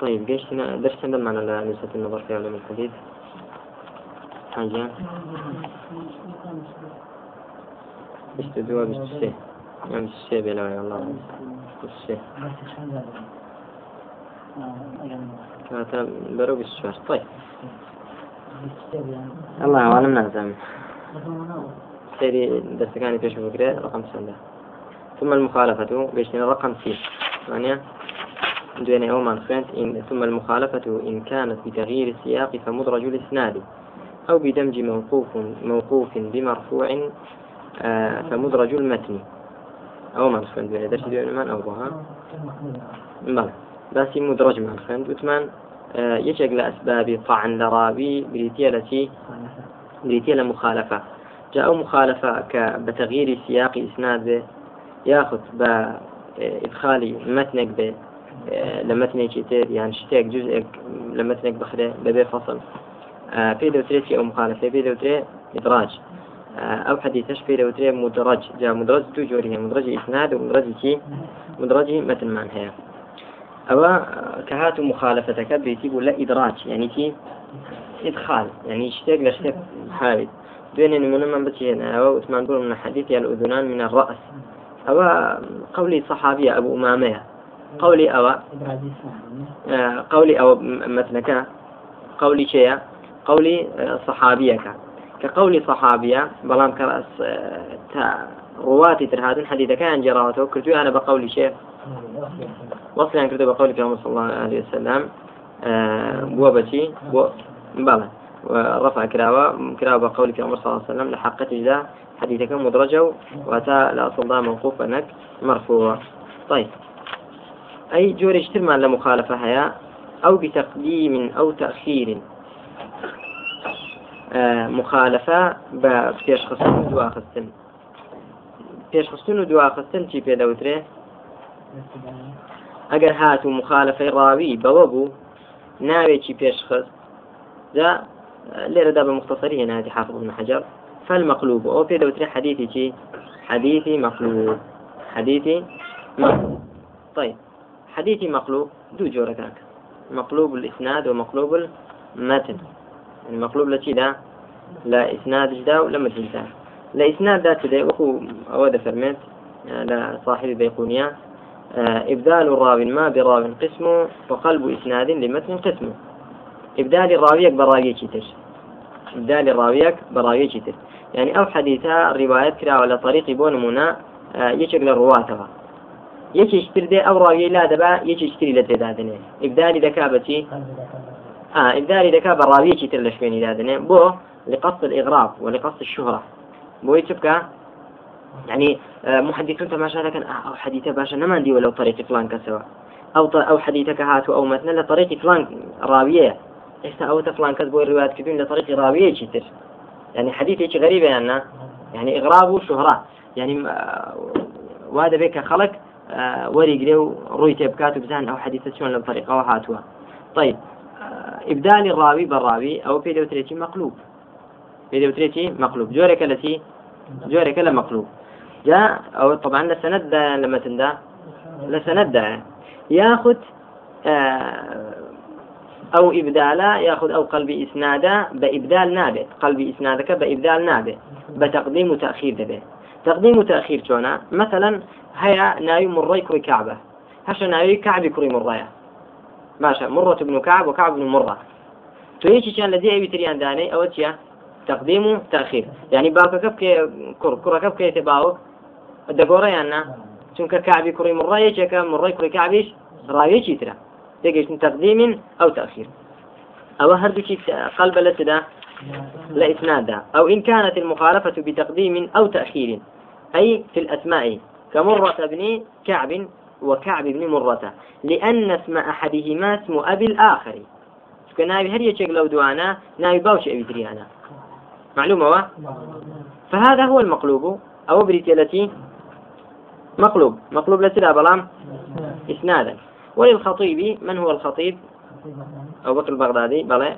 طيب قيشنا درس عندنا على نسبة النظر في علم الحديث حاجة؟ استدوا بالسه يعني السه بلا يا الله السه كاتا برو بالسوار طيب. الله أعلم نعزم سيري درس كان في شبكة رقم سنة ثم المخالفة بيشتنا رقم سي ثانية دون يوم خوێنت ثم المخالفة إن كانت بتغيير السياق فمدرج الإسناد أو بدمج موقوف موقوف بمرفوع آه فمدرج المتن. أو من خوێن دوێنێ دەرسی دوێنمان أو بها بەڵێ باسی مدرج من خوێن وتمان آه لە ئەسبابی طعن لراوي بريتيا التي بريتيا لمخالفة جاء مخالفة بتغيير سياق إسناد يأخذ بإدخال متنك به لە متنێکی تر یان شتێک جزێک لە متنێک بخرێ بەبێ فصل پێی دەوترێتی ئەو مخالفێ پێی دەوترێ إدراج أو حديثش في لوتري مدرج. جاء مدرج تو جوري مدرج إسناد ومدرج كي مدرج متن مان هي أو كهات مخالفتك بيتي ولا إدراج يعني كي إدخال يعني اشتاق لاشتاق حاول بين من من بتي هنا أو ثمان من الحديث الأذنان من الرأس. أو قولي صحابي أبو أمامة قولي أو آه، قولي أو مثلك. قولي شيء. قولي آه، صحابيك. كقولي صحابية بلام كرأس آه، رواتي ترهادن حديث كان جراته كرتو أنا بقولي شيء. وصلا كرتو بقولي في صلى الله عليه وسلم. بوبتي بو بلى. ورفع كراوة. كراوة بقولي في عمر صلى الله عليه وسلم. لحقت إذا حديثك مدرجة وأتى لأصل موقوف أنك مرفوع طيب. أي جوري ترمان لمخالفة هيا؟ أو بتقديم أو تأخير. آه مخالفة بفيش خصن ودوا خصن فيش خصن ودوا خصن چی پێ دەوترێ ئەگەر هات و مخالفەی ڕاوی بەوە بوو ناوێکی پێشخست؟ جا لێرەدا بە مختصری هێناتی حافظ بن حجر. فالمقلوب. أو في دوتري حديثي شي حديثي مقلوب. حديثي مقلوب. طيب. حديثي مقلوب دو جورة كانك مقلوب الإسناد ومقلوب المتن. يعني مقلوب لشي دا لا إسناد جدا ولا متن لا إسناد دا وخو أود فرمت لا صاحب بيقونيا آه، إبدال الراوي ما براو قسمه وقلب إسناد لمتن قسمه إبدال الراويك براوي كتر إبدال الراويك براوي كتر يعني أو حديثها رواية كرا على طريق بون منا آه، يشغل یەکێشتر دێ ئەو ڕاویە لا دەبا یەکێشتری لە تێدادنێ ئبداری دەکا بەچی آه ئبداری دەکا بە ڕاویەکی تر لە شوێنی دادنێ بۆ لقصد الإغراق ولقصد الشهرة. بۆی چ يعني محدثون تماشا لكن أو حديثة باشا نمان دي ولو طريق فلان كسوا أو أو حديثك هاتو أو مثلا لطريق فلان راوية. إستا أو فلان كسبوا الروايات كدون لطريق راوية كتير يعني حديث غريبة يعني يعني إغراب وشهرة. يعني وهذا بك خلق وەریگرێ و ڕووی تێبکات و بزان ئەو حەدیثە چۆن طيب ڕاوی بە ڕاوی ئەو پێ دەوترێتی مەقلوب پێ دەوترێتی مەقلوب جۆرێکە لەتی جۆرێکە لە مەقلوب جا طبعا لە مەتندا لە سەنەتدا. ياخذ أو إبدالا ياخذ أو قلب إسنادا بإبدال نابه قلب إسنادك بإبدال نابه بتقديم وتأخير به تقديم وتأخير شونا مثلا هيا ناوي مري كوي كعبة هشا ناوي كعبي كوري مرية باشا مرة بن كعب وكعب بن مرة تويشي كان لدي أبي تريان داني أو تيا تقديم وتأخير يعني باوكا كب كي كور كورا كب كي تباوك دەگۆڕیان يعني چونکە کابی کوڕی مڕایەکێکە مڕی کوڕی کابیش ڕاوێکی ترە. تێگەشتن تەقدیمین ئەو تاخیر ئەوە هەردووکی قەلبە لە تدا لا إسنادا أو إن كانت المخالفة بتقديم أو تأخير. أي في الأسماء. كمرة بن كعب وكعب بن مرة. لأن اسم أحدهما اسم أبي الآخر. كان ناوي هل يشيك لو دوانا؟ ناوي باوش أبي دريانا معلومة فهذا هو المقلوب. أو بريتي التي؟ مقلوب. مقلوب لسلا بلام. إسنادا. وللخطيب من هو الخطيب؟ أبو بكر البغدادي. بلى.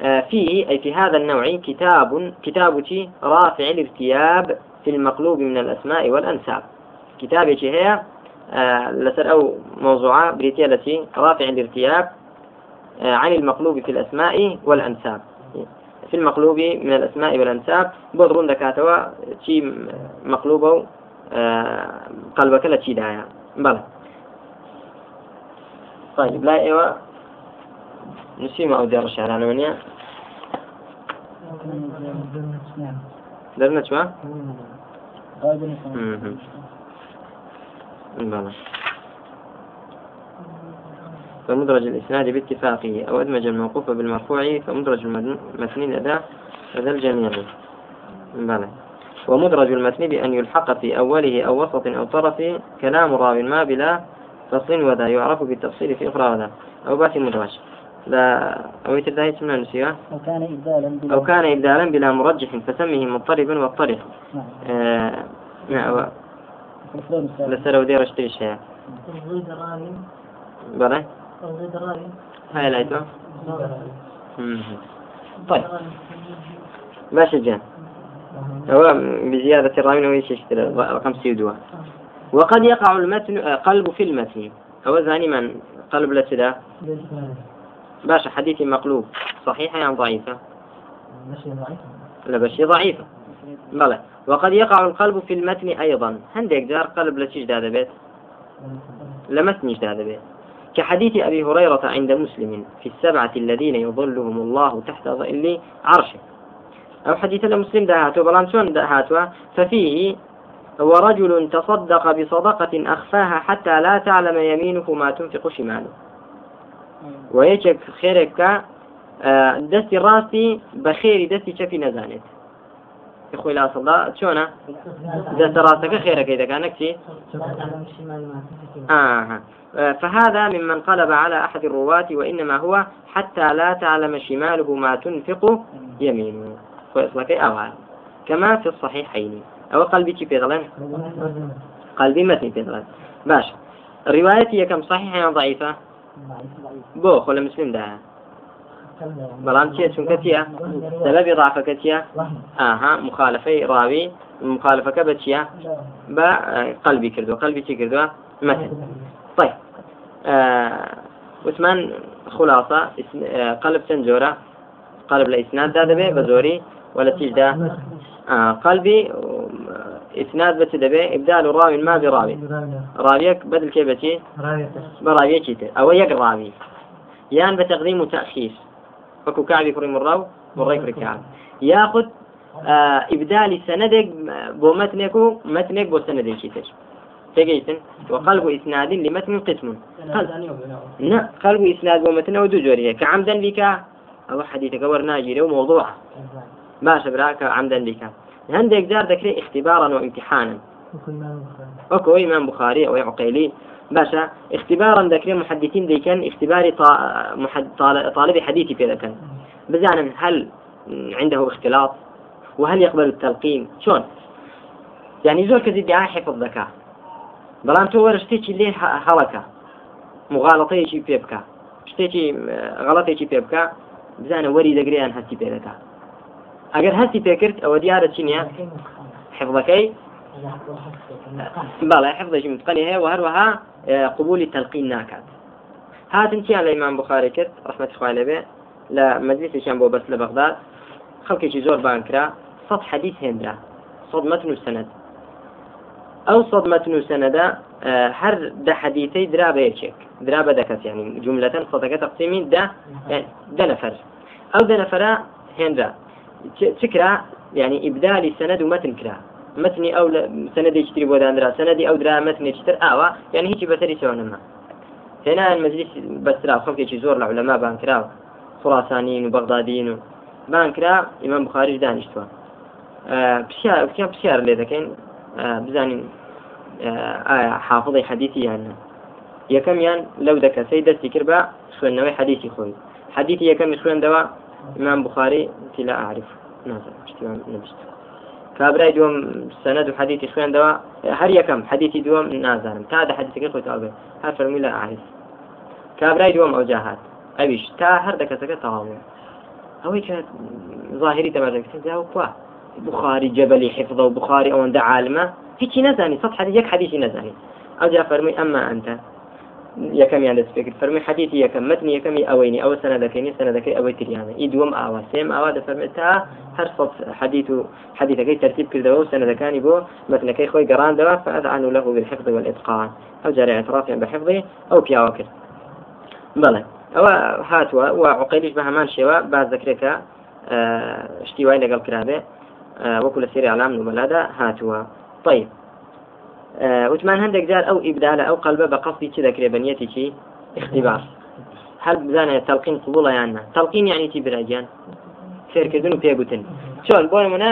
فيه أي في هذا النوع كتاب كتابة رافع الارتياب في المقلوب من الأسماء والأنساب. كتابة هي آه، لسر أو موضوعة بريتيا التي رافع الارتياب آه، عن المقلوب في الأسماء والأنساب. في المقلوب من الأسماء والأنساب بضرون دكاتوا شي مقلوبه قلبك لا شي دايا. بلى. طيب لا إيوه نسيم أو دير على منيا درنا شو؟ بلى. فمدرج الإسناد باتفاقه. أو أدمج الموقوف بالمرفوع فمدرج المتن الأداء لدى الجميع. بلى. ومدرج المتن بأن يلحق في أوله أو وسط أو طرف كلام راو ما بلا فصل وذا يعرف بالتفصيل في أخرى وذا أو بات مدرج. لا أو يتدعي اسمنا نسيها أو كان إبدالا بلا أو كان إبدالا بلا مرجح فسمه مضطربا واضطرح نعم. آه نعم لو دير اشتري شيء تغيد الراوي بلى؟ تغيد الراوي هاي لايتو طيب. باش جان. هو بزيادة الراوي هو يشتري رقم سيدوا وقد يقع المتن آه، قلب في المتن. هو زاني من قلب لسدا باشا حديثي مقلوب. صحيحة يعني ضعيفة لا بشي ضعيفة بلى. وقد يقع القلب في المتن أيضا. هندك جار قلب لتيج هذا بيت؟ لمتنيش هذا بيت. كحديث أبي هريرة عند مسلم في السبعة الذين يظلهم الله تحت ظل عرشه. أو حديث المسلم دهاتو بلان شون دهاتو ففيه ورجل تصدق بصدقة أخفاها حتى لا تعلم يمينه ما تنفق شماله. خيرك آه، راسي بخيري دستي شفي نزانت. يخوي لا صدا شونا دست راسك خيرك إذا كانك شي. آه. فهذا ممن قلب على أحد الرواة وإنما هو حتى لا تعلم شماله ما تنفق يمينه. فيصلك أوها كما في الصحيحين. أو قلبي في قلبي متن في باش. روايتي كم؟ صحيحة ضعيفة بۆ خۆ لە مسلم دا بەڵام چیە چونکە چیە سەبەبی ڕافەکە چیە ئاها مخالفەی ڕاوی مخالفەکە بە چیە بە قەلبی کردو قەلبی چی کردووە؟ مەتن. طيب وثمان خلاصة قلب چەند جۆرە؟ قلب لە ئیسناددا دەبێ بە زۆری ولا تیجدا قلبي إسناد بس دبي إبدال راوي ما براوي راويك بدل كيف بتي؟ براوي كيتر أو يك راوي. يان بتقديم وتأخير. فكو كعب كريم الراو مريك ركعب ياخذ آه إبدال سندك بو متنكو متنك بو سندك كيتر تجيتن وقلب إسناد لمتن قسم. لا قلب إسناد ومتن جوريه كعمدا بك أو حديثك ورناجي وموضوع. باشا براك عمدا بك هندێک جار دەکرێت اختبارا وامتحانا؟ وەکو إمام بخاري أو عقيلي. باشا اختبارا دەکرێت محدثين دەیکەن اختباري طالب حديثي في ذلك بزانا هل عنده اختلاط؟ وهل يقبل التلقين شلون؟ يعني زور كذي دعاء حفظ ذكاء. وەرە شتێکی لێ هەڵەکە مغاڵەتەیەکی پێ بکە شتێکی غەڵەتێکی پێ بکە بزانە وەری دەگریان هەستی دەکات ئەگەر هەستی پێکرد ئەوە دیارە چی نییە؟ حفظەکەی؟ بەڵێ حفظەی متقنی هەیە و هەروەها قبولی تەلقین ناکات. هاتن چیان لە ئیمان بخاري کرد؟ ڕحمەتی خوای لەبێ. لە مەجلیسێکیان بۆ بەس لە بەغداد. خەڵکێکی زۆر بانکرا صد حديث هێنرا صد متن وسند أو صد متن وسند هر ده حديثي درا بيشك درا بدكت يعني جملة صدقة تقسيمي ده يعني ده نفر أو ده نفر تكرا يعني إبدال سند ومتن كرا متني أو سند يشتري بوداندرا سندي أو درا متن يشتر آوا يعني هيك بسري سوى نما هنا المجلس بسرا خلق زور العلماء بانكرا خراسانيين وبغداديين بانكرا إمام بخاري دانشتوا آه بسيار بسيار بسيار لذا كان آه بزانين آه حافظي حديثي يعني یەکەمیان لەو دەکەسەی دەستی کرد بە خوێندنەوەی حەدیثی خۆی. حەدیثی یەکەمی خوێندەوە ئیمام امام بخاري لا اعرف نازل اشتوان نبشت. كابراي دوم سند حديثي خوين دوا هر يكم حديثي دوم نازل تا هذا حديثي خوت ابي هر فرمي لا اعرف كابراي دوم او جاهات. ابيش تا هر دكتك تمام هو ظاهري تبارك تجاوب بخاري جبلي حفظه وبخاري او عند عالمه هيك نزاني سطح يك حديثي نزاني او جا فرمي اما انت یەکەم یان دەستپێکرد فەرمی حەدیثی یەکەم متنی یەکەمی ئەوەینی ئەوە سەنەدەکەینی سەنەدەکەی ئەوەی تریانە. ئی دووەم ئاوا سێم ئاوا دەفەرمێت تا هەر سەد حەدیث و حەدیثەکەی ترتیب کردەوە و سەنەدەکانی بۆ متنەکەی خۆی گەڕاندەوە فأذعن له بالحفظ والإتقان. أو جاري اعترافا بحفظه أو بياوە کرد. بەڵێ ئەوە هاتووە و عقیلیش بە هەمان شێوە باز دەکرێتکە شتی وای لەگەڵ کرابێ وەکو لە سێری علام نومەلادا هاتووە. طيب وتمان هەندێک جار ئەو ئیبدالە ئەو قەلبە بە قەستی چی دەکرێت بەنیەتی چی؟ اختبار. هەر بزانێت تەلقین قبول یاننا تەلقین یعنی چی براجان فێرکردن و پێگوتن چۆن بۆ نمونە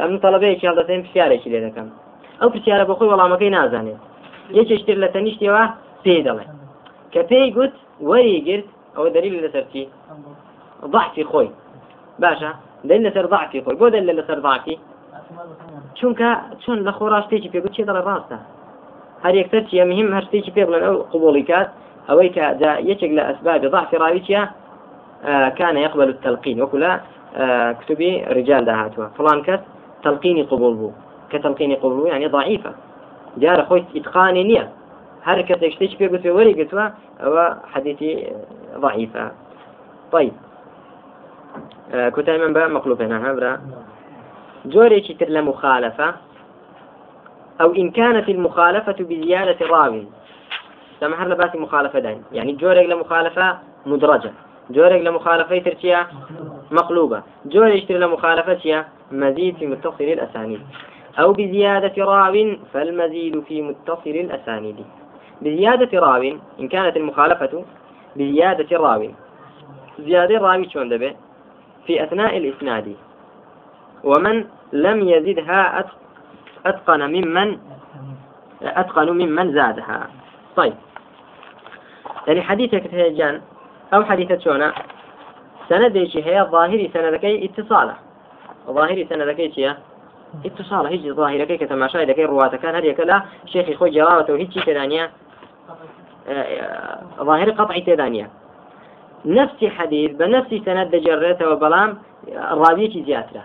ئەم تەڵبەیەکی هەڵدەسێن پرسیارێکی لێ دەکەم. ئەو پرسیارە بە خۆی وەڵامەکەی نازانێت. یەکێشتر لە تەنیشتەوە پێی دەڵێ. کە پێی گوت وەری گرت ئەوە دلیل لەسەر چی؟ ضعفی خۆی. باشە دلیل لەسەر ضعفی خۆی. بۆ دلیل لەسەر ضعفی؟ چونکە چۆن لە خۆڕا شتێکی پێگوت چێ دەڵێ ڕاستە؟ هەر یەکسەر چیە مهم هەر شتێکی پێ بڵێن ئەو قبوڵی کات ئەوەی کە یەکێک لە ئەسباب ضعف راوی چیە؟ كان يقبل التلقين وكلا كتبي رجال دهاتوا فلان كس تلقيني قبول بو كتلقيني قبول بو يعني ضعيفة جار خوي إتقاني نية هر كس يشتيش في قلت وري قلت هو حديثي ضعيفة طيب كنت من بقى مقلوب هنا هبرا جوري تر لمخالفة أو إن كانت المخالفة بزيادة راوي سمح لباس مخالفة دين يعني جوري لمخالفة مدرجة. جوري لمخالفة ترتيا مقلوبة. جوري تر لمخالفة مزيد في متصل الأسانيد. أو بزيادة راو فالمزيد في متصل الأسانيد. بزيادة راو إن كانت المخالفة بزيادة راو. زيادة راوي دبي؟ في أثناء الإسناد. ومن لم يزدها أتقن ممن أتقن ممن زادها. طيب. يعني حديثك هيجان أو حديثة شونا سنديشي هي ظاهري سندكي اتصاله. ظاهري سندكي شيء اتصال هيجي ظاهرة كي كتماشى إذا كي رواته كان هذه كلا شيخ خوي جراوته وهيجي تدانيا ظاهر قطعي تدانيا نفس حديث بنفس سند جرته وبلام راوية زياتره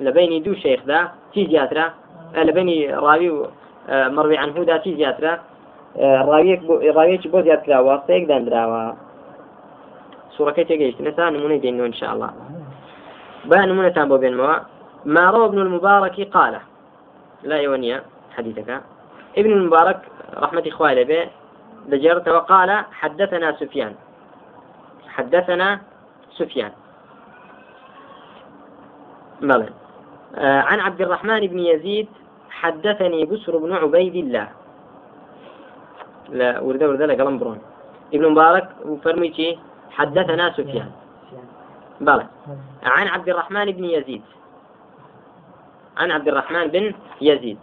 لبين دو شيخ ذا في زياترة لبين راوي مروي عنه ذا في زياترة راويك بو راويك بو زياترة واسطيك دندراوا سورة كي تجيش نسا نمونة دينو إن شاء الله. بقى نمونة تابو بين موا. ما روى ابن المبارك قال. لا يونيا حديثك. ابن المبارك رحمة إخوانه به دجرت وقال حدثنا سفيان. حدثنا سفيان. ملن عن عبد الرحمن بن يزيد حدثني بسر بن عبيد الله. لا ورد ورد لا قلم برون. ابن مبارك وفرميتي حدثنا سفيان. بلى عن عبد الرحمن بن يزيد. عن عبد الرحمن بن يزيد.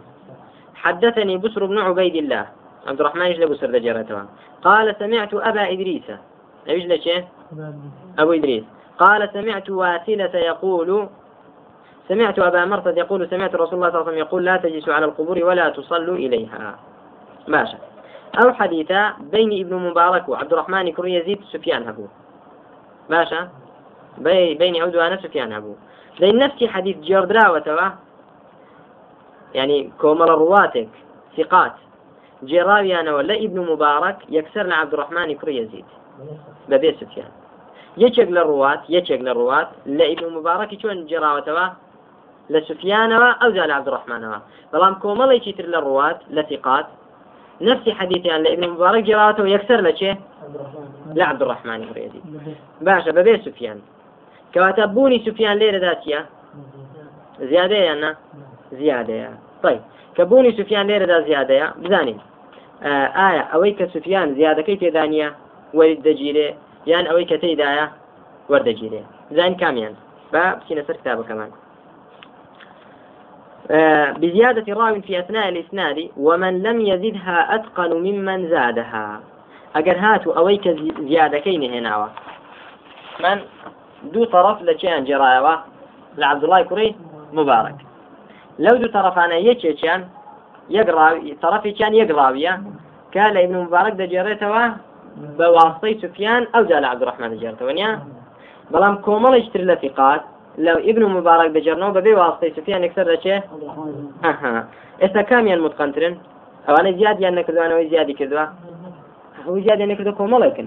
حدثني بسر بن عبيد الله. عبد الرحمن إيش بسر دجرته قال سمعت أبا إدريس. إيش لك أبو إدريس. قال سمعت واسلة يقول سمعت أبا مرثد يقول سمعت رسول الله صلى الله عليه وسلم يقول لا تجلسوا على القبور ولا تصلوا إليها. ماشي أو حديثا بين ابن مبارك وعبد الرحمن كر يزيد سفيان هبو. بي بين عود وأنا سفيان هبو. لأن نفسي حديث جردرا وتوا يعني كومل رواتك ثقات. جراوي أنا ولا ابن مبارك يكسرنا عبد الرحمن كر يزيد. ببي سفيان. يشق للرواة يشق للرواة لا ابن مبارك شون جراوتوا لە سفیانەوە ئەو جا لە عبدڕحمانەوە بەڵام کۆمەڵێکی تر لە ڕوات لە تیقات نفسی حەدیتیان لە ئبن مبارە گێڕاتەوە یەکسەر لە چێ؟ لە عبدڕحمانی یەزید. باشە بەبێ سوفیان کەواتە بوونی سوفیان لێرەدا چیە زیادەیە. نه زیادەیە. طيب کە بوونی سوفیان لێرەدا زیادەیە بزانین. ئایا ئەوەی کە سوفیان زیادەکەی تێدانە وەری دەگیرێ؟ یان ئەوەی کە تێدایە؟ وەردەگیرێ. بزانین کامیان. بە بچینە سەر کتابەکەمان. بزيادة راو في أثناء الإسناد ومن لم يزدها أتقن ممن زادها. ئەگەر هاتو ئەوەی کە زیادەکەی نهێناوە. من دوو طرف لە چیان جێڕایەوە لە عبدوڵای کوڕی مبارك لەو دوو تەرەفانە یەکێکیان تەرەفێکیان یەک ڕاویە کە لە ئیبن مبارك دەجێڕێتەوە بە واسطەی سوفیان ئەوجا لە عبدوڕحمان دەجێڕێتەوە نیە بەڵام کۆمەڵێکتر لە فقات لەو ئبن و مبارك دەجێڕنەوە بەبێ واستەی سوفیان یەکسەر دەچێ ئێستا کامیان متقنترن ئەوانە زیادیان نەکردوانەوەی زیادی کردووە ئەو زیادیان نەکردو کۆمەڵێکن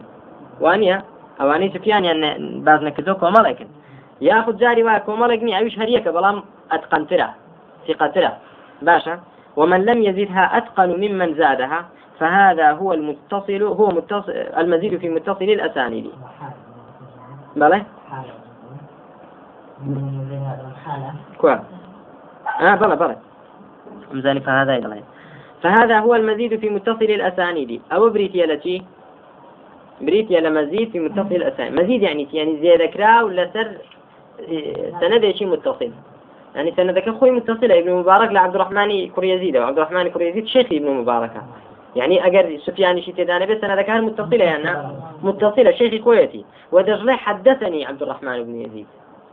وانە ئەوانەی سوفیانیان باز نەکردو کۆمەڵێکن یاخود جاری وایە کۆمەڵێک نی ئەویش هەریەکە بەڵام ئەتقنترە ثقترة باشا. ومن لم يزدها أتقن ممن زادها فهذا هو المتصل هو متصل المزيد في متصل الأسانيد. بلى؟ آه بلى بلى مزاني فهذا إلى فهذا هو المزيد في متصل الأسانيد. أو بريتيا التي بريتيا لمزيد في متصل الأسانيد. مزيد يعني يعني زيادة كرا ولا سر؟ سند شيء متصل. يعني سندك أخوي متصل ابن مبارك لعبد الرحمن كريزيد وعبد الرحمن كريزيد شيخ ابن مبارك. يعني أجر سفيان شي تدانا بس أنا ذكر متصلة يعني؟ متصلة. شيخ كويتي. ودجلي حدثني عبد الرحمن بن يزيد.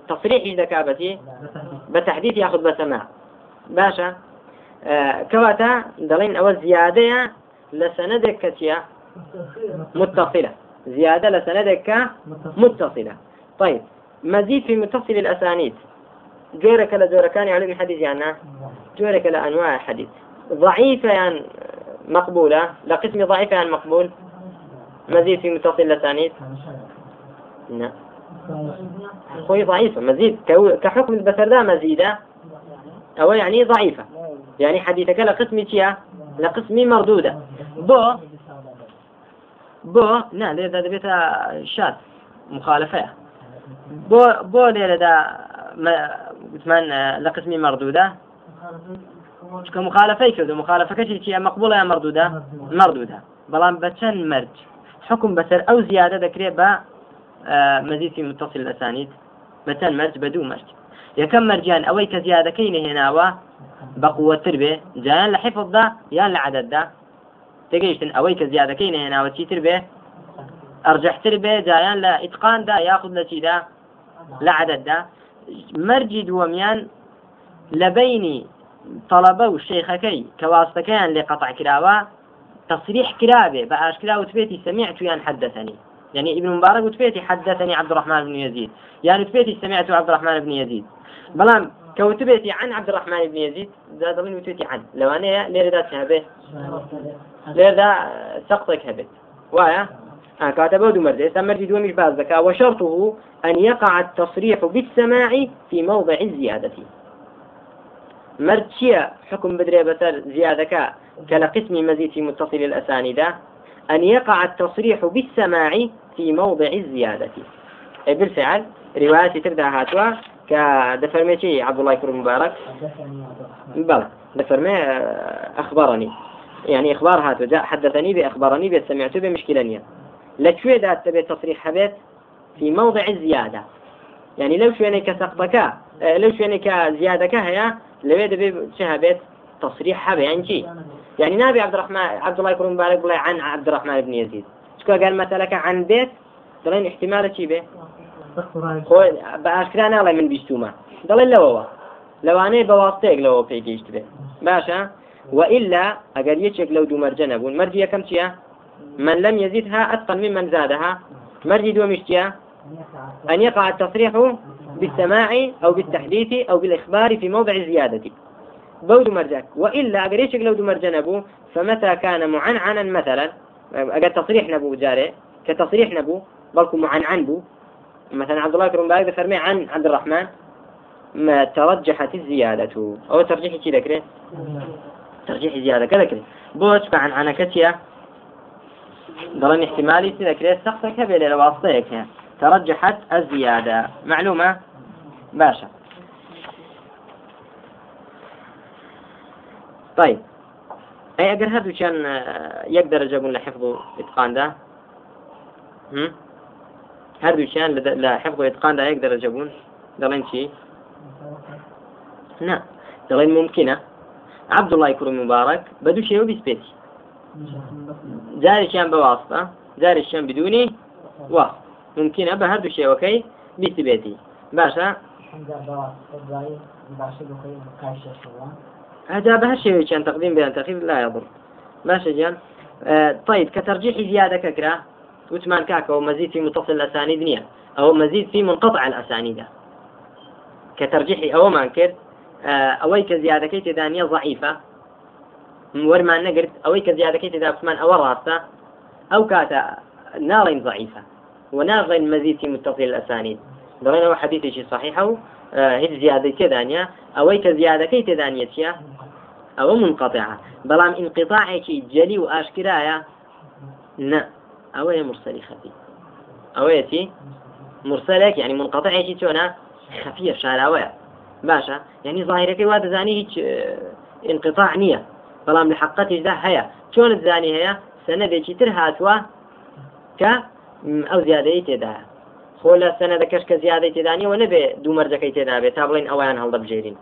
تصريح ذكابتي بتحديث ياخذ بسماع. باشا آه كواتا دلين أو زيادة لسندك كتيا متصلة. زيادة لسندك متصلة. طيب مزيد في متصل الأسانيد. جورك لجوركان علم الحديث يعني؟ جورك لأنواع الحديث. ضعيفة يعني مقبولة لقسم ضعيفة عن مقبول. مزيد في متصل الأسانيد؟ نعم. خوي ضعيفة مزيد كحكم البسردة مزيدة أو يعني ضعيفة يعني حديثك لقسمي تيا لقسمي مردودة بو بۆ نا لێدا دەبێتە شاد مخالفەیە. بۆ بۆ لێرەدا وتمان لە قسمی مەردوودا کە مخالفەی کرد و مخالفەکەی چیە مەقبولە یا مەردوودا مەردوودا بەڵام بە چەند مرج حکم بەسەر ئەو زیادە دەکرێت بە مەزی متصل ئەسانید بەچەند مەرج بە دوو مەرج. یەکەم مەرجیان ئەوەی کە زیادەکەی نهێناوە بەقووەتر بێ جیان لە حیفظدا یان لە عادەتدا تێگەیشتن ئەوەی کە زیادەکەی نهێناوە چیتر بێ؟ ئەرجحتر بێ جایان لە ئیتقاندا یاخود لە چیدا؟ لە عادەتدا مەرجی دووەمیان لە بینی طلبە و شێخەکەی کە واستەکەیان لێ قەتع کراوە تصریح کرابێ بە ئاشکرا وتبێتی سەمیع تویان حدەثنی يعني ابن مبارك وتبيتي حدثني عبد الرحمن بن يزيد. يعني تبيتي سمعت عبد الرحمن بن يزيد. بلام كوتبيتي عن عبد الرحمن بن يزيد زاد من وتبيتي عن لو أنا ليه ذات شهبه. ليه ذا سقطك هبت. وايا؟ آه كاتبه دو مرد إذا دو مش وشرطه أن يقع التصريح بالسماع في موضع الزيادة مرد حكم بدري بسر زيادة كالقسم مزيد في متصل الأسانيد. أن يقع التصريح بالسماع في موضع الزيادة. بالفعل. رواية تردها هاتوا. كدفرميتي عبد الله كرم مبارك. بلى دفرمي أخبرني. يعني إخبار هاتوا. جاء حدثني بأخبرني بسمعت بمشكلة لكشوي ذات تبي تصريح حبيت في موضع الزيادة. يعني لو شويني كسقطك لو شويني كزيادك هي لوي دبي شهبت تصريح هذا يعني يعني نبي عبد الرحمن عبد الله يكون مبارك بلا عن عبد الرحمن بن يزيد. شكو قال مثلا عن بيت؟ دلين احتمال شي به خو بأشكران الله من لو لو أنا بواسطة لو بيجيشت به باشا وإلا أقل يشك لو دو مرجنة بون مرجية كم شيء؟ من لم يزدها أتقن ممن زادها. مرجي دو مشتيا أن يقع التصريح بالسماع أو بالتحديث أو بالإخبار في موضع الزيادة بود مرجك وإلا أقريشك لو مرجن أبو فمتى كان معنعنا مثلا؟ أقر تصريح نبو جاري. كتصريح نبو بلكم معنعن بو. مثلا عبد الله كرم باقي فرمي عن عبد الرحمن. ما ترجحت الزيادة. أو ترجيح كذا كده ترجيح زيادة. كذا بوش عن عن كتيا. ضلن احتمالي كذا كده سقطك بلا لواسطيك ترجحت الزيادة. معلومة؟ باشا. طيب. أي أجر هذا كان يقدر يجيبون لحفظ إتقان ده؟ هذا كان لحفظ إتقان ده يقدر يجيبون دلين شيء نا دلين ممكنة عبد الله يكون مبارك. بدو شيء وبيسبيتي جاري كان بواسطة. جاري كان بدوني. واسطة ممكنة بهذا الشيء وكي بيسبيتي باشا؟ هذا بها شيء كان تقديم بيان تأخير لا يضر. ماشي جان. آه طيب كترجيح زيادة ككرة وثمان كاكا ومزيد في متصل الأسانيد نية أو مزيد في منقطع الأسانيد. كترجيح أو ما انكر آه أوي كزيادة كي تدانية ضعيفة. ورمان نقرت أوي كزيادة كي تدا عثمان أو راسة أو كاتا نارين ضعيفة ونارين مزيد في متصل الأسانيد. حەدیثێکی صحيحة؟ و هیچ زیادەی تێدانە ئەوەی کە زیادەکەی تێدانێتە ئەوە منقطعە بەڵام انقطاعێکی جەلی و ئاشکرایە؟ نه. ئەوەیە مرسلی خەفی. ئەوەیەتی مرسلێک يعني منقطعێکی چۆنا خەفیە شاراوەیە. باشە. يعني ظاهرەکەی وا دەزانی هیچ انقطاع نییە. بەڵام لە حقەتیشدا هەیە. چۆن دزانی هەیە؟ سەنەدێکی تر هاتووە کە ئەو زیادەی تێدایە. خۆ لە سەنەدە کەش کە زیادەی تێدانیەوە نەبێ دوو مەرجەکەی تێدابێت تا بڵین ئەویان هەڵدەبژێرین.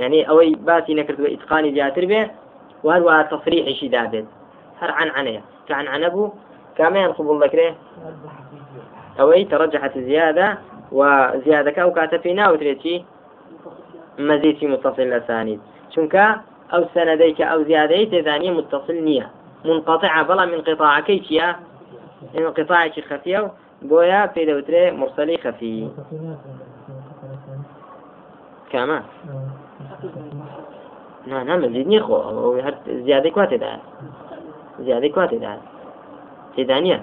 يعني ئەوەی باسی نەکردووە ئیتقانی زیاتر بێ وهروە تەفریحیشی دابێت. هەر عن عنەیە کە عن عنە بوو كمان قبول ذكره أوي ترجحت الزيادة وزيادة أو كاتفينا وتريتي مزيد في متصل الأسانيد شنك أو سنديك أو زيادة ثانية متصل نية منقطعة بلا من قطاع كيتيا انقطاع خفية بۆیە پێ دەوترێ مرسلی خەفی. کامە؟ نامەزید نیە خۆ هەر زیادەی کواتێدا زیادەی کواتێدا تێدانە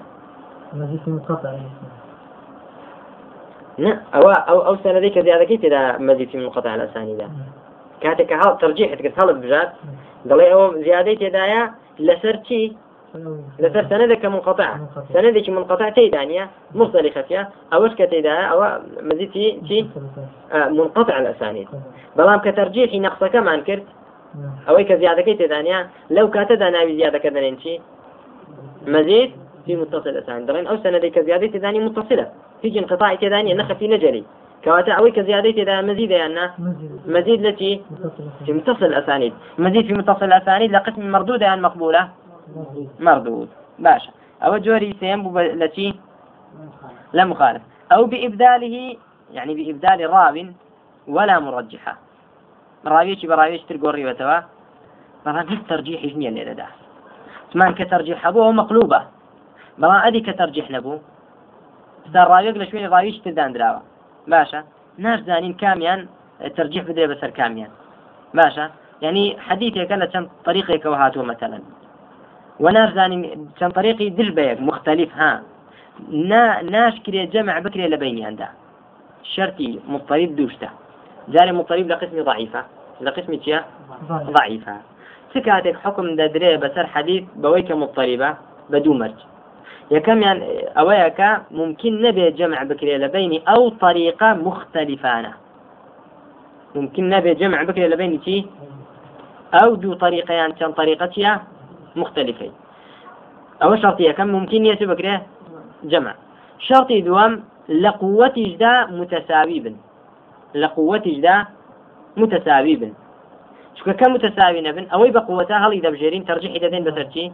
ئەوە ئەو ئەو سەرەی کە زیادەکەی تێدا مەزیفی مقطع لەسانیدا کاتێک کە هەڵ تەرجیحت کرد هەڵت بژات. دەڵێ ئەوە زیادەی تێدایە لەسەر چی؟ زيادة لسرتي لسر سندك منقطع. سندك منقطع تيدانية مرسل خفية أوش كتيدايا أو مزيد تي آه منقطع الأسانيد. بلام كترجيح كم عن كرت. أو كزيادة كي تدانيا لو كاتدا ناوي زيادة كذا ننشي مزيد في متصل أسانيد. دلين أو سندك زيادة تداني متصلة. في انقطاع تداني نخ في نجري. كواتا أوي كزيادة تدا مزيد. يعني مزيد التي في متصل الأسانيد مزيد في متصل الأسانيد لقسم مردودة يعني مقبولة مەردود. باشە. ئەوە جۆری سێم بوو لە چی؟ لە مخالف. ئەو بئبداله يعني بإبدال راو ولا مرجحة. راويش براويش ترقوري وتوا براويش ترجيح جنيا اللي لدى ثمان كترجيح أبوه مقلوبة برا أدي كترجيح نبو دار راويك لشوين راويش تدان دراوة باشا ناش زانين كاميان ترجيح بدري بسر كاميان باشا يعني حديثي كان كم طريقك وهاتو مثلا ونارزانين چەند طريقي دل بيك مختلف ها. نا ناشكري جمع بكري لبيني عندها شرطي مضطرب دوشته جاري مضطرب لقسم ضعيفة. لقسم تيا ضعيفة. سكاتك حكم دري بسر حديث بويك مضطربة بدو مرج. يكم أويك ممكن نبي جمع بكري لبين أو طريقة مختلفانة ممكن نبي جمع بكري لبين تي أو دو طريقة يعني كان طريقتها مختلفين أو شرطية كم ممكن يتبكري جمع شرطي دوام لقوة جدا متساوي بن. لقوة جدا متساوي بن. شو كم متساوي نبن أوي بقوتها هل إذا بجيرين ترجيح دين بسرتي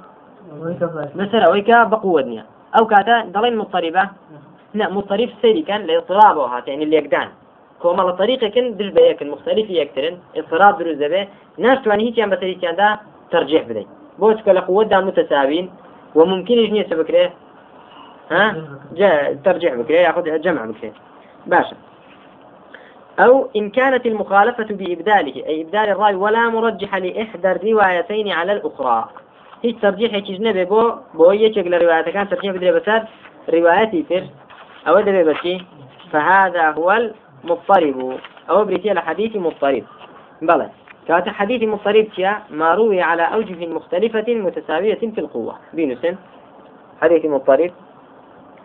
مثلا ويكا بقوة دنيا أو كاتا دلين مضطربة لا مضطرب سيري كان لاضطرابه هات يعني اللي يقدان كوما الطريقة كان دل بيكن مختلف يكترن اضطراب دروز به ناس تواني هيك بسري كان دا ترجيح بدي بوش كلا قوة دا متساوين وممكن يجني سبكره ها؟ جا ترجيح بكره ياخذ جمع بكره باشا أو إن كانت المخالفة بإبداله أي إبدال الراوي ولا مرجح لإحدى الروايتين على الأخرى. هیچ ترجیحێکیش نەبێ بۆ بۆ یەکێک لە ڕواەتەکان ترجیح بدرێ بەسەر روايتي تر. أو دبي بشي فهذا هو المضطرب. أو بريتي على حديث مضطرب. بلى كانت حديث مضطرب ما روي على أوجه مختلفة متساوية في القوة. بينسن حديث مضطرب.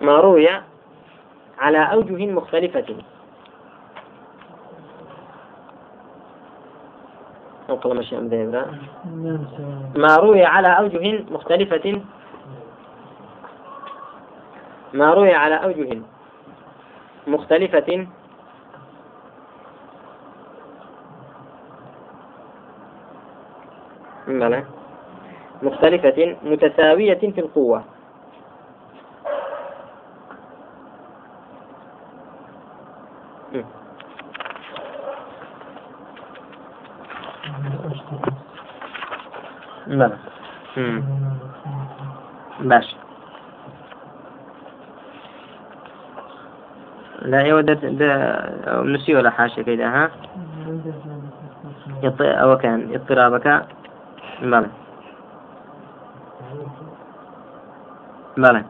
ما روي على أوجه مختلفة. ما روي على أوجه مختلفة. ما روي على أوجه مختلفة. بلى مختلفة متساوية في القوة. بلى باش لا يودد نسي ولا حاشا كذا ها؟ أو كان اضطرابك. بلى بلى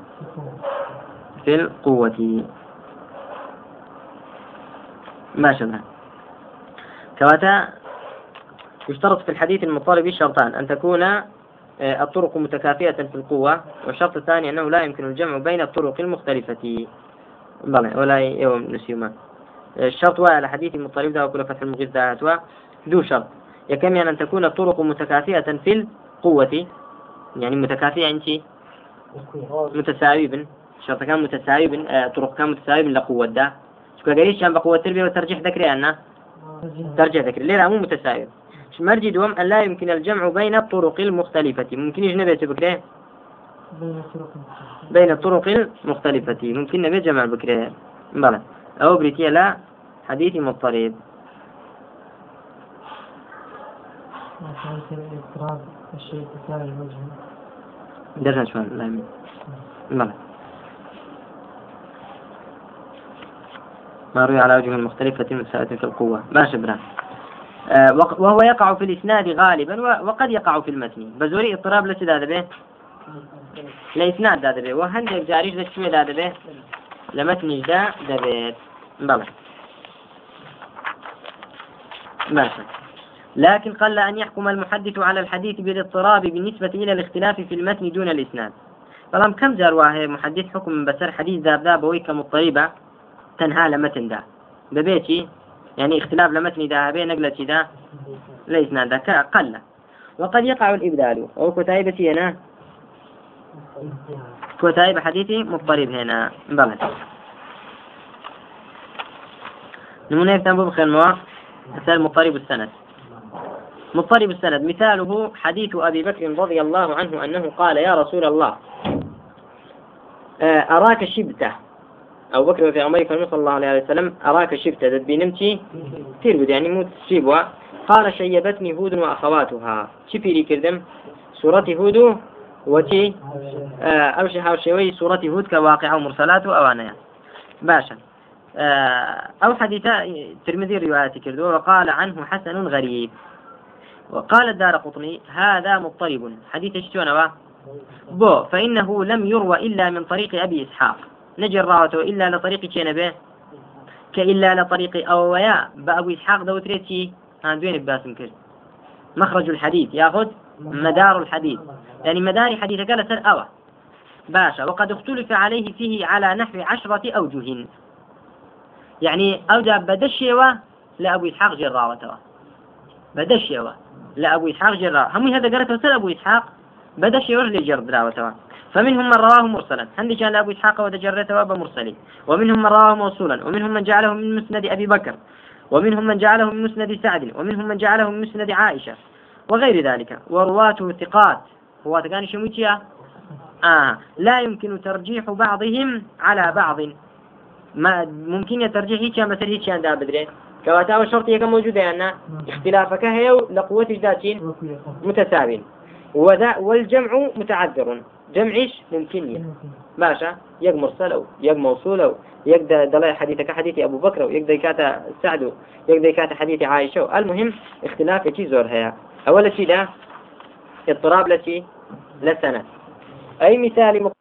في القوة ما شبه كواتا يشترط في الحديث المضطرب شرطان. أن تكون آه، الطرق متكافئة في القوة والشرط الثاني أنه لا يمكن الجمع بين الطرق المختلفة. بلى ولا يوم نسيما. الشرط على حديث المضطرب ده وكل فتح المغيث ده ذو شرط. يكمل أن تكون الطرق متكافئة في القوة. يعني متكافئة أنت؟ متساوي شرط كان متساوي آه، طرق كان متساوي لقوة ده شو قريش كان بقوة التربية وترجيح ذكري أنا؟ ترجيح ذكري. ليه مو متساوي مرجي دوم أن لا يمكن الجمع بين الطرق المختلفة. ممكن يجي نبي بكرة بين الطرق المختلفة. ممكن نبي جمع بكرة بلى. أو بريتيا لا حديث مضطرب. درجة شوان لا بلى ما روي على وجه مختلفة متساوية في القوة. ماشي برا آه وهو يقع في الإسناد غالبا وقد يقع في المتن. بزوري اضطراب لش هذا به لإسناد هذا به وهندك جاريش ذا شو هذا به لمتن ذا دبيت بلى ماشي لكن قل أن يحكم المحدث على الحديث بالاضطراب بالنسبة إلى الاختلاف في المتن دون الإسناد. بەڵام كم جار محدث حكم بسر حديث ذاب ذاب ويك مضطربة تنهى لمتن دا. ببيتي يعني اختلاف لمتن دا بين نقلة دا ليس نادا قل وقد يقع الإبدال. أو هنا؟ كتائب حديثي مضطرب هنا. بلى. نمونة يفتن بخير موا مثال مضطرب السند. مضطرب السند. مثاله حديث أبي بكر رضي الله عنه أنه قال يا رسول الله آه، أراك شبته. أو بكر في عمر صلى الله عليه وسلم أراك شبته ذات بنمتي تير يعني موت شيبوا قال شيبتني هود وأخواتها. شبيري كردم؟ سورة هود وتي آه، أو شي شوي سورة هود كواقع ومرسلات أوانيا باشا. آه، أو حديث ترمذي روايات كردو وقال عنه حسن غريب. وقال الدار قطني هذا مضطرب. حديث اشتونا بو فإنه لم يروى إلا من طريق أبي إسحاق. نجي الراوته إلا لطريق كينبه كإلا لطريق أويا. بأبو إسحاق دو تريتي دوين باسم كرد. مخرج الحديث ياخذ؟ مدار الحديث. يعني مدار حديث قال سر أوى. باشا وقد اختلف عليه فيه على نحو عشرة أوجه. يعني أوجه بدشيوة لأبو إسحاق جراوته بدشيوة. لأبو إسحاق جراوة هم هذا قرأته سر أبو إسحاق؟ بدا شيء لي جر دراوة فمنهم من رواه مرسلا. هندي كان أبو إسحاق ودجرته مرسلي ومنهم من رواه موصولا. ومنهم من جعله من مسند أبي بكر. ومنهم من جعله من مسند سعد. ومنهم من جعله من مسند عائشة. وغير ذلك. ورواته ثقات. رواة كان شميتيا آه. لا يمكن ترجيح بعضهم على بعض. ما ممكن يترجيح هيك مثل هيك عند كواتا والشرط يكون موجودة أن اختلافك هي لقوة ذاتين متساوين. وذا والجمع متعذر. جمعش ممكن ماشا. يق مرسل أو يق موصول أو يق دلاء حديثك حديث أبو بكر ويق ديكات سعد يق ديكات حديث عائشة المهم اختلاف كي زور هيا. أول شيء ده اضطراب لشي لسنة. أي مثال